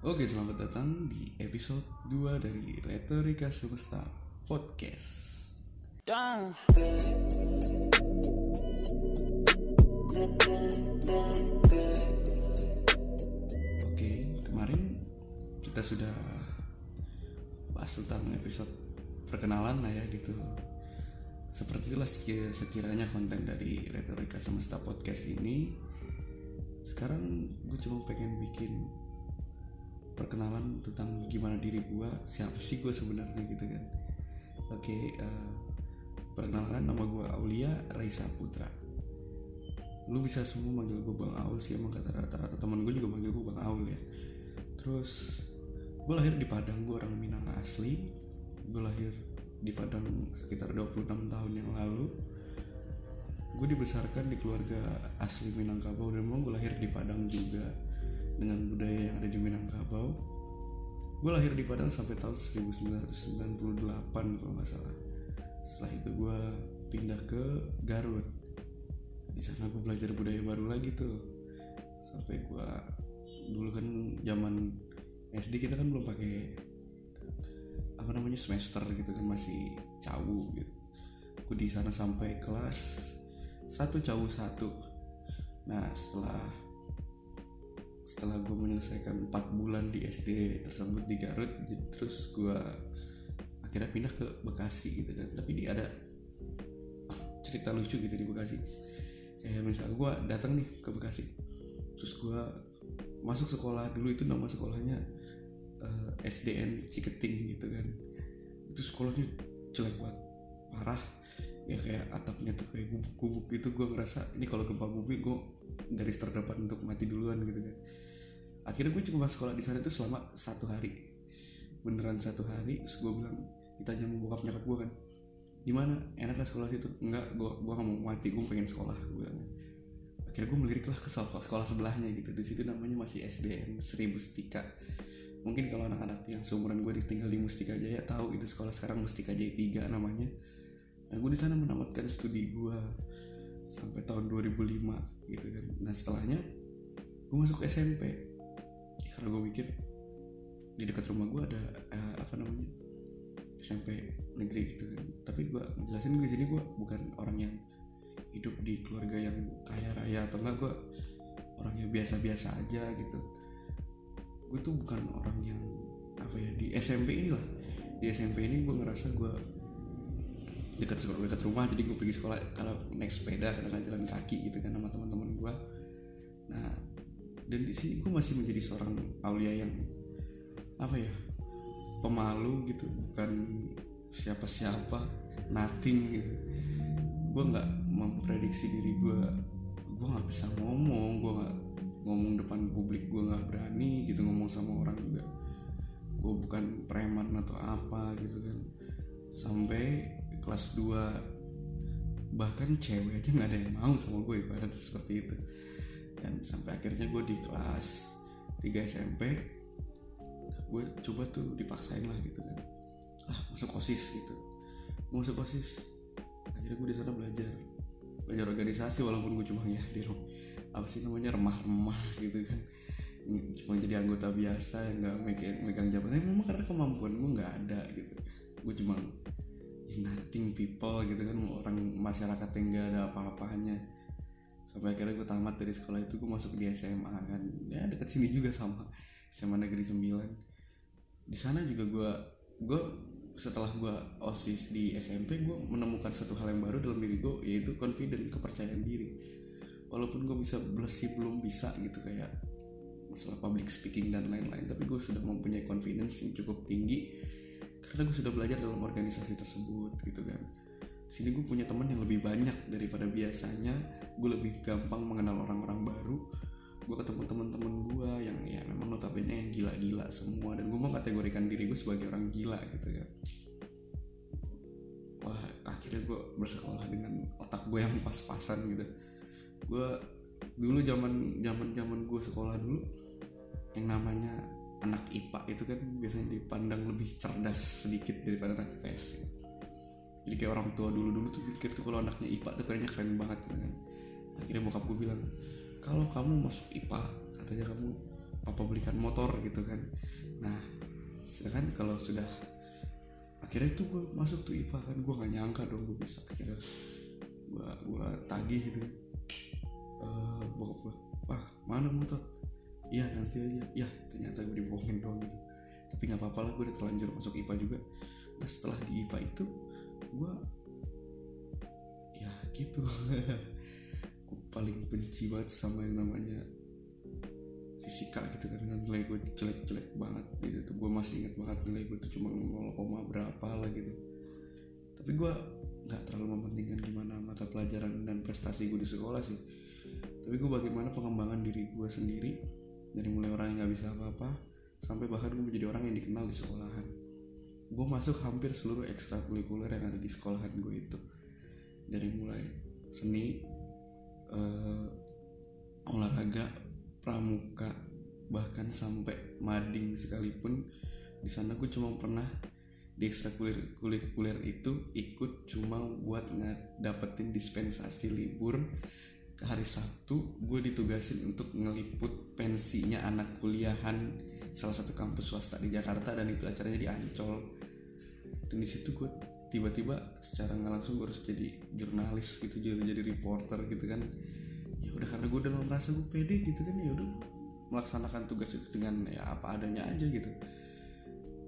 Oke, selamat datang di episode 2 dari Retorika Semesta Podcast. Down. Oke, kemarin kita sudah bahas tentang episode perkenalan lah ya gitu. Seperti itulah sekir- sekiranya konten dari Retorika Semesta Podcast ini. Sekarang gue cuma pengen bikin perkenalan tentang gimana diri gue, siapa sih gue sebenarnya gitu kan. Oke, eh, perkenalkan nama gue Aulia Raisa Putra. Lu bisa semua manggil gue Bang Aul sih emang kata rata-rata teman gue juga manggil gue Bang Aul ya. Terus gue lahir di Padang, gue orang Minang asli. Gue lahir di Padang sekitar 26 tahun yang lalu. Gue dibesarkan di keluarga asli Minangkabau dan memang gue lahir di Padang juga dengan budaya yang ada di Minangkabau. Gue lahir di Padang sampai tahun 1998 kalau nggak salah. Setelah itu gue pindah ke Garut. Di sana gue belajar budaya baru lagi tuh. Sampai gue dulu kan zaman SD kita kan belum pakai apa namanya semester gitu kan masih cawu gitu. Gue di sana sampai kelas satu cawu satu. Nah setelah setelah gue menyelesaikan 4 bulan di SD tersebut di Garut terus gue akhirnya pindah ke Bekasi gitu kan. Tapi di ada cerita lucu gitu di Bekasi. Kayak misalnya gue datang nih ke Bekasi terus gue masuk sekolah dulu itu nama sekolahnya eh, SDN Ciketing gitu kan. Itu sekolahnya jelek banget parah ya kayak atapnya tuh kayak gubuk-gubuk gitu gue ngerasa ini kalau gempa bumi gue garis terdepan untuk mati duluan gitu kan. Akhirnya gue cuma sekolah di sana tuh selama satu hari. Beneran satu hari terus gue bilang ditanya sama bokap nyokap gue kan gimana? Enak gak sekolah situ? Enggak gue gue gak mau mati gue pengen sekolah gue bilang. Akhirnya gue melirik lah ke sekolah, sekolah sebelahnya gitu. Di situ namanya masih SDN Seribu Mustika mungkin kalau anak-anak yang seumuran gue tinggal di Mustika Jaya tahu itu sekolah sekarang Mustika Jaya 3 namanya nah gue di sana menamatkan studi gue sampai tahun 2005 gitu kan. Nah setelahnya gue masuk SMP karena gue mikir di dekat rumah gue ada eh, apa namanya SMP negeri gitu kan. Tapi gue jelasin di sini gue bukan orang yang hidup di keluarga yang kaya raya atau enggak gue orang yang biasa-biasa aja gitu. Gue tuh bukan orang yang apa ya di SMP inilah. Di SMP ini gue ngerasa gue dekat sekolah dekat rumah jadi gue pergi sekolah kalau naik sepeda kadang jalan kaki gitu kan sama teman-teman gue nah dan di sini gue masih menjadi seorang Aulia yang apa ya pemalu gitu bukan siapa-siapa nothing gitu. Gue nggak memprediksi diri gue gue nggak bisa ngomong gue nggak ngomong depan publik gue nggak berani gitu ngomong sama orang juga. Gue bukan preman atau apa gitu kan. Sampai kelas 2 bahkan cewek aja nggak ada yang mau sama gue ibaratnya seperti itu. Dan sampai akhirnya gue di kelas 3 SMP gue coba tuh dipaksain lah gitu kan. Ah masuk osis gitu. Gua masuk osis. Akhirnya gue di sana belajar. Belajar organisasi walaupun gue cuma ya di apa sih namanya remah-remah gitu kan. Cuma jadi anggota biasa yang nggak megang, megang jabatan. Memang karena kemampuan gue nggak ada gitu. Gue cuma nothing people gitu kan orang masyarakat yang nggak ada apa-apanya. Sampai akhirnya gue tamat dari sekolah itu gue masuk di SMA kan. Ya dekat sini juga sama SMA Negeri 9 di sana juga gue gue setelah gue osis di SMP gue menemukan satu hal yang baru dalam diri gue yaitu confident kepercayaan diri. Walaupun gue bisa masih belum bisa gitu kayak masalah public speaking dan lain-lain tapi gue sudah mempunyai confidence yang cukup tinggi karena gue sudah belajar dalam organisasi tersebut gitu kan. Sini gue punya teman yang lebih banyak daripada biasanya. Gue lebih gampang mengenal orang-orang baru. Gue ketemu teman-teman gue yang ya memang notabene yang gila-gila semua. Dan gue mengkategorikan diri gue sebagai orang gila gitu kan. Wah akhirnya gue bersekolah dengan otak gue yang pas-pasan gitu. Gue dulu zaman zaman zaman gue sekolah dulu yang namanya anak IPA itu kan biasanya dipandang lebih cerdas sedikit daripada anak IPS. Jadi kayak orang tua dulu dulu tuh pikir tuh kalau anaknya IPA tuh kayaknya keren banget gitu kan. Akhirnya bokap gue bilang kalau kamu masuk IPA katanya kamu papa belikan motor gitu kan. Nah sedangkan kalau sudah akhirnya itu gue masuk tuh IPA kan. Gue nggak nyangka dong gue bisa akhirnya gue gue tagih gitu kan. Uh, bokap gue wah mana motor iya nanti aja. Ya ternyata gue dibohongin dong gitu. Tapi nggak apa-apa lah gue udah terlanjur masuk IPA juga. Nah setelah di IPA itu gue ya gitu. Gue paling benci banget sama yang namanya fisika gitu dengan nilai gue jelek-jelek banget gitu. Gue masih inget banget nilai gue tuh cuma 0, berapa lah gitu. Tapi gue nggak terlalu mementingkan gimana mata pelajaran dan prestasi gue di sekolah sih. Tapi gue bagaimana pengembangan diri gue sendiri dari mulai orang yang nggak bisa apa-apa sampai bahkan gue menjadi orang yang dikenal di sekolahan. Gue masuk hampir seluruh ekstrakurikuler yang ada di sekolahan gue itu. Dari mulai seni uh, olahraga pramuka bahkan sampai mading sekalipun di sana gue cuma pernah di ekstrakurikuler itu ikut cuma buat dapetin dispensasi libur hari Sabtu gue ditugasin untuk ngeliput pensinya anak kuliahan salah satu kampus swasta di Jakarta dan itu acaranya di Ancol. Dan di situ gue tiba-tiba secara nggak langsung gue harus jadi jurnalis gitu jadi jadi reporter gitu kan. Ya udah karena gue udah merasa gue pede gitu kan ya udah melaksanakan tugas itu dengan ya apa adanya aja gitu.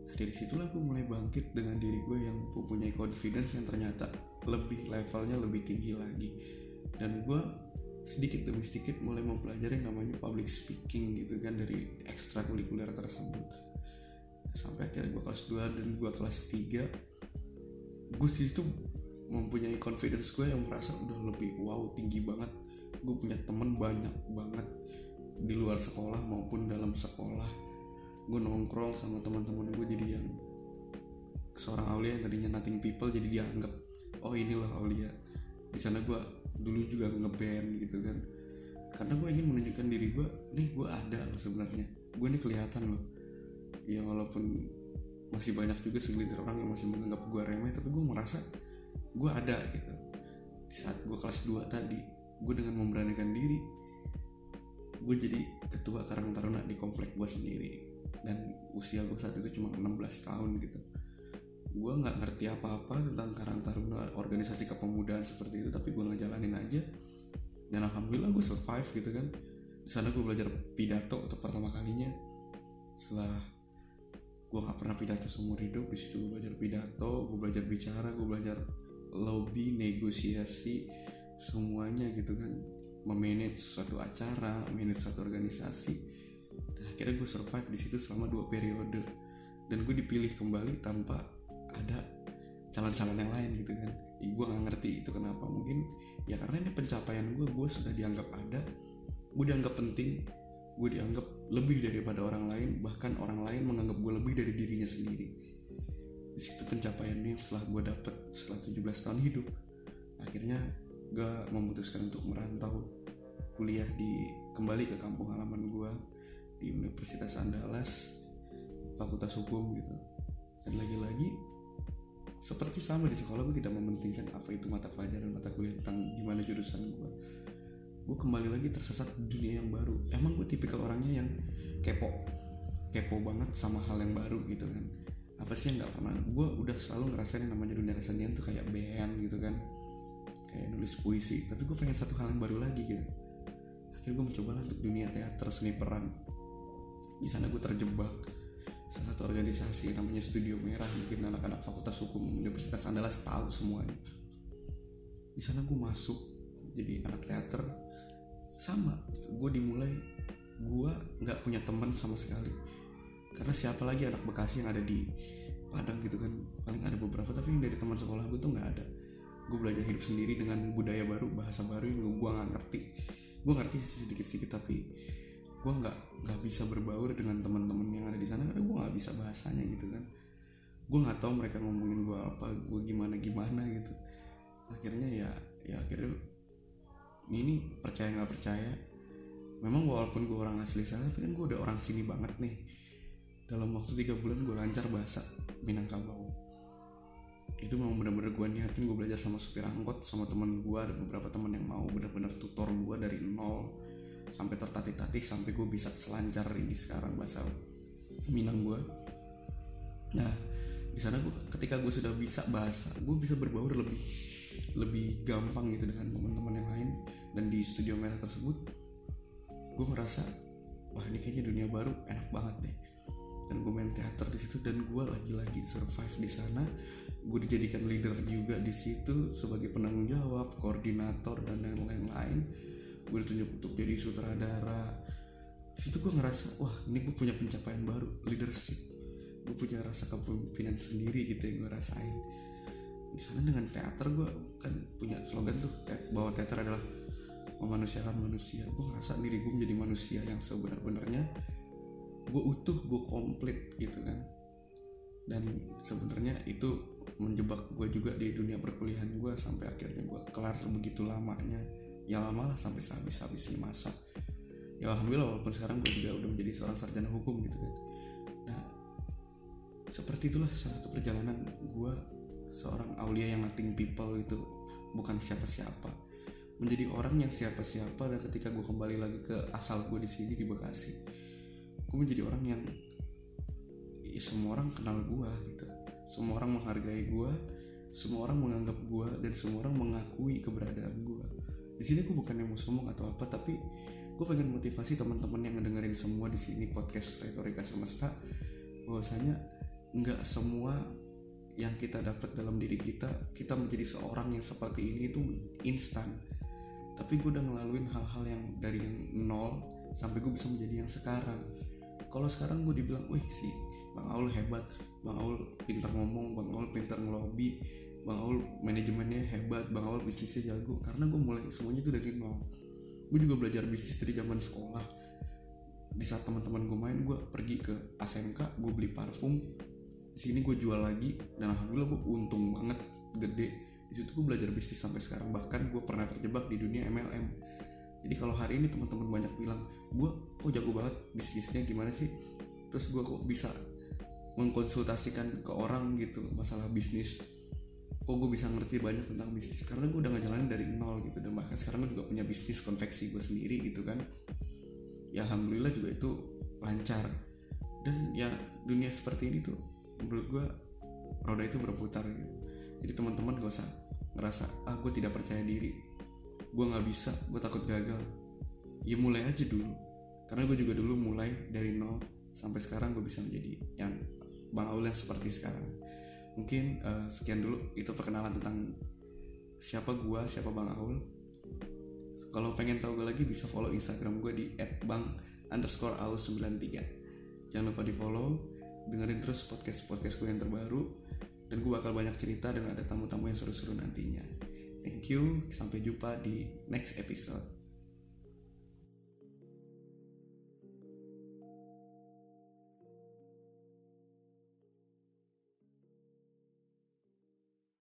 Nah, dari situlah gue mulai bangkit dengan diri gue yang mempunyai confidence yang ternyata lebih levelnya lebih tinggi lagi. Dan gue sedikit demi sedikit mulai mempelajari yang namanya public speaking gitu kan dari ekstrakurikuler tersebut. Sampai akhirnya gue kelas 2 dan gue kelas 3 gue situ mempunyai confidence gue yang merasa udah lebih wow tinggi banget. Gue punya temen banyak banget di luar sekolah maupun dalam sekolah. Gue nongkrong sama teman-teman gue jadi yang seorang Aulia yang tadinya nothing people jadi dianggap oh inilah Aulia. Di sana gue dulu juga ngeband gitu kan. Karena gue ingin menunjukkan diri gue nih gue ada loh sebenarnya. Gue nih kelihatan loh. Ya walaupun masih banyak juga segelintir orang yang masih menganggap gue remeh tapi gue merasa gue ada gitu. Di saat gue kelas 2 tadi gue dengan memberanikan diri gue jadi ketua Karang Taruna di komplek gue sendiri. Dan usia gue saat itu cuma 16 tahun gitu gue nggak ngerti apa-apa tentang Karang Taruna organisasi kepemudaan seperti itu tapi gue ngejalanin aja. Dan alhamdulillah gue survive gitu kan. Di sana gue belajar pidato untuk pertama kalinya. Setelah gue nggak pernah pidato seumur hidup di situ gue belajar pidato gue belajar bicara gue belajar lobby negosiasi semuanya gitu kan. Memanage suatu acara manage suatu organisasi. Akhirnya gue survive di situ selama dua periode. Dan gue dipilih kembali tanpa ada calon-calon yang lain gitu kan. Ya, gue nggak ngerti itu kenapa. Mungkin ya karena ini pencapaian gue gue sudah dianggap ada gue dianggap penting gue dianggap lebih daripada orang lain bahkan orang lain menganggap gue lebih dari dirinya sendiri. Di situ pencapaiannya setelah gue dapet setelah 17 tahun hidup akhirnya gue memutuskan untuk merantau kuliah di kembali ke kampung halaman gue di Universitas Andalas Fakultas Hukum gitu. Dan lagi-lagi seperti sama di sekolah gue tidak mementingkan apa itu mata pelajaran mata kuliah tentang gimana jurusan gue gue kembali lagi tersesat di dunia yang baru. Emang gue tipikal orangnya yang kepo kepo banget sama hal yang baru gitu kan. Apa sih yang nggak pernah? Gue udah selalu ngerasain yang namanya dunia kesenian tuh kayak band gitu kan. Kayak nulis puisi. Tapi gue pengen satu hal yang baru lagi gitu. Akhirnya gue mencoba untuk dunia teater seni peran. Di sana gue terjebak salah satu organisasi namanya Studio Merah mungkin anak-anak Fakultas Hukum Universitas Andalas tahu semuanya. Di sana gue masuk jadi anak teater. Sama gue dimulai gue nggak punya teman sama sekali. Karena siapa lagi anak Bekasi yang ada di Padang gitu kan? Paling ada beberapa tapi yang dari teman sekolah gue tuh nggak ada. Gue belajar hidup sendiri dengan budaya baru bahasa baru yang gue nggak ngerti. Gue ngerti sedikit sedikit tapi gue nggak nggak bisa berbaur dengan teman-teman yang ada di sana karena gue nggak bisa bahasanya gitu kan. Gue nggak tahu mereka ngomongin gue apa gue gimana gimana gitu. Akhirnya ya ya akhirnya ini percaya nggak percaya. Memang walaupun gue orang asli sana tapi kan gue udah orang sini banget nih. Dalam waktu tiga bulan gue lancar bahasa Minangkabau. Itu memang bener-bener gue niatin gue belajar sama supir angkot sama temen gue ada beberapa temen yang mau bener-bener tutor gue dari nol sampai tertatih-tatih sampai gue bisa selancar ini sekarang bahasa Minang gue nah di sana gue ketika gue sudah bisa bahasa gue bisa berbaur lebih lebih gampang gitu dengan teman-teman yang lain. Dan di studio merah tersebut gue ngerasa wah ini kayaknya dunia baru enak banget deh. Dan gue main teater di situ dan gue lagi-lagi survive di sana. Gue dijadikan leader juga di situ sebagai penanggung jawab koordinator dan lain-lain gue ditunjuk untuk jadi sutradara. Situ gue ngerasa wah ini gue punya pencapaian baru leadership. Gue punya rasa kepemimpinan sendiri gitu yang gue rasain. Di sana dengan teater gue kan punya slogan tuh bahwa teater adalah memanusiakan manusia. Gue ngerasa diri gue menjadi manusia yang sebenar-benarnya. Gue utuh gue komplit gitu kan. Dan sebenarnya itu menjebak gue juga di dunia perkuliahan gue sampai akhirnya gue kelar begitu lamanya ya lama lah sampai sehabis habisnya masa ya alhamdulillah walaupun sekarang gue juga udah menjadi seorang sarjana hukum gitu kan. Nah seperti itulah salah satu perjalanan gue seorang Aulia yang nothing people itu bukan siapa-siapa menjadi orang yang siapa-siapa dan ketika gue kembali lagi ke asal gue di sini di Bekasi gue menjadi orang yang ya, semua orang kenal gue gitu. Semua orang menghargai gue semua orang menganggap gue dan semua orang mengakui keberadaan gue di sini gue yang mau sombong atau apa tapi gue pengen motivasi teman-teman yang ngedengerin semua di sini podcast retorika semesta bahwasanya nggak semua yang kita dapat dalam diri kita kita menjadi seorang yang seperti ini itu instan. Tapi gue udah ngelaluin hal-hal yang dari yang nol sampai gue bisa menjadi yang sekarang. Kalau sekarang gue dibilang wih si bang Aul hebat bang Aul pintar ngomong bang Aul pintar ngelobi bang Aul manajemennya hebat bang Aul bisnisnya jago karena gue mulai semuanya itu dari nol. Gue juga belajar bisnis dari zaman sekolah. Di saat teman-teman gue main gue pergi ke ASMK gue beli parfum. Di sini gue jual lagi dan alhamdulillah gue untung banget gede. Di situ gue belajar bisnis sampai sekarang. Bahkan gue pernah terjebak di dunia MLM jadi kalau hari ini teman-teman banyak bilang gue kok jago banget bisnisnya gimana sih? Terus gue kok bisa mengkonsultasikan ke orang gitu masalah bisnis kok gue bisa ngerti banyak tentang bisnis. Karena gue udah ngejalanin dari nol gitu. Dan bahkan sekarang gue juga punya bisnis konveksi gue sendiri gitu kan. Ya alhamdulillah juga itu lancar. Dan ya dunia seperti ini tuh menurut gue roda itu berputar gitu. Jadi teman-teman gak usah ngerasa ah gue tidak percaya diri. Gue nggak bisa gue takut gagal. Ya mulai aja dulu. Karena gue juga dulu mulai dari nol sampai sekarang gue bisa menjadi yang bang Aul yang seperti sekarang mungkin uh, sekian dulu. Itu perkenalan tentang siapa gue siapa bang Aul. Kalau pengen tahu gue lagi bisa follow instagram gue di @bang underscore aul 93 jangan lupa di follow dengerin terus podcast podcast gue yang terbaru. Dan gue bakal banyak cerita dan ada tamu-tamu yang seru-seru nantinya. Thank you. Sampai jumpa di next episode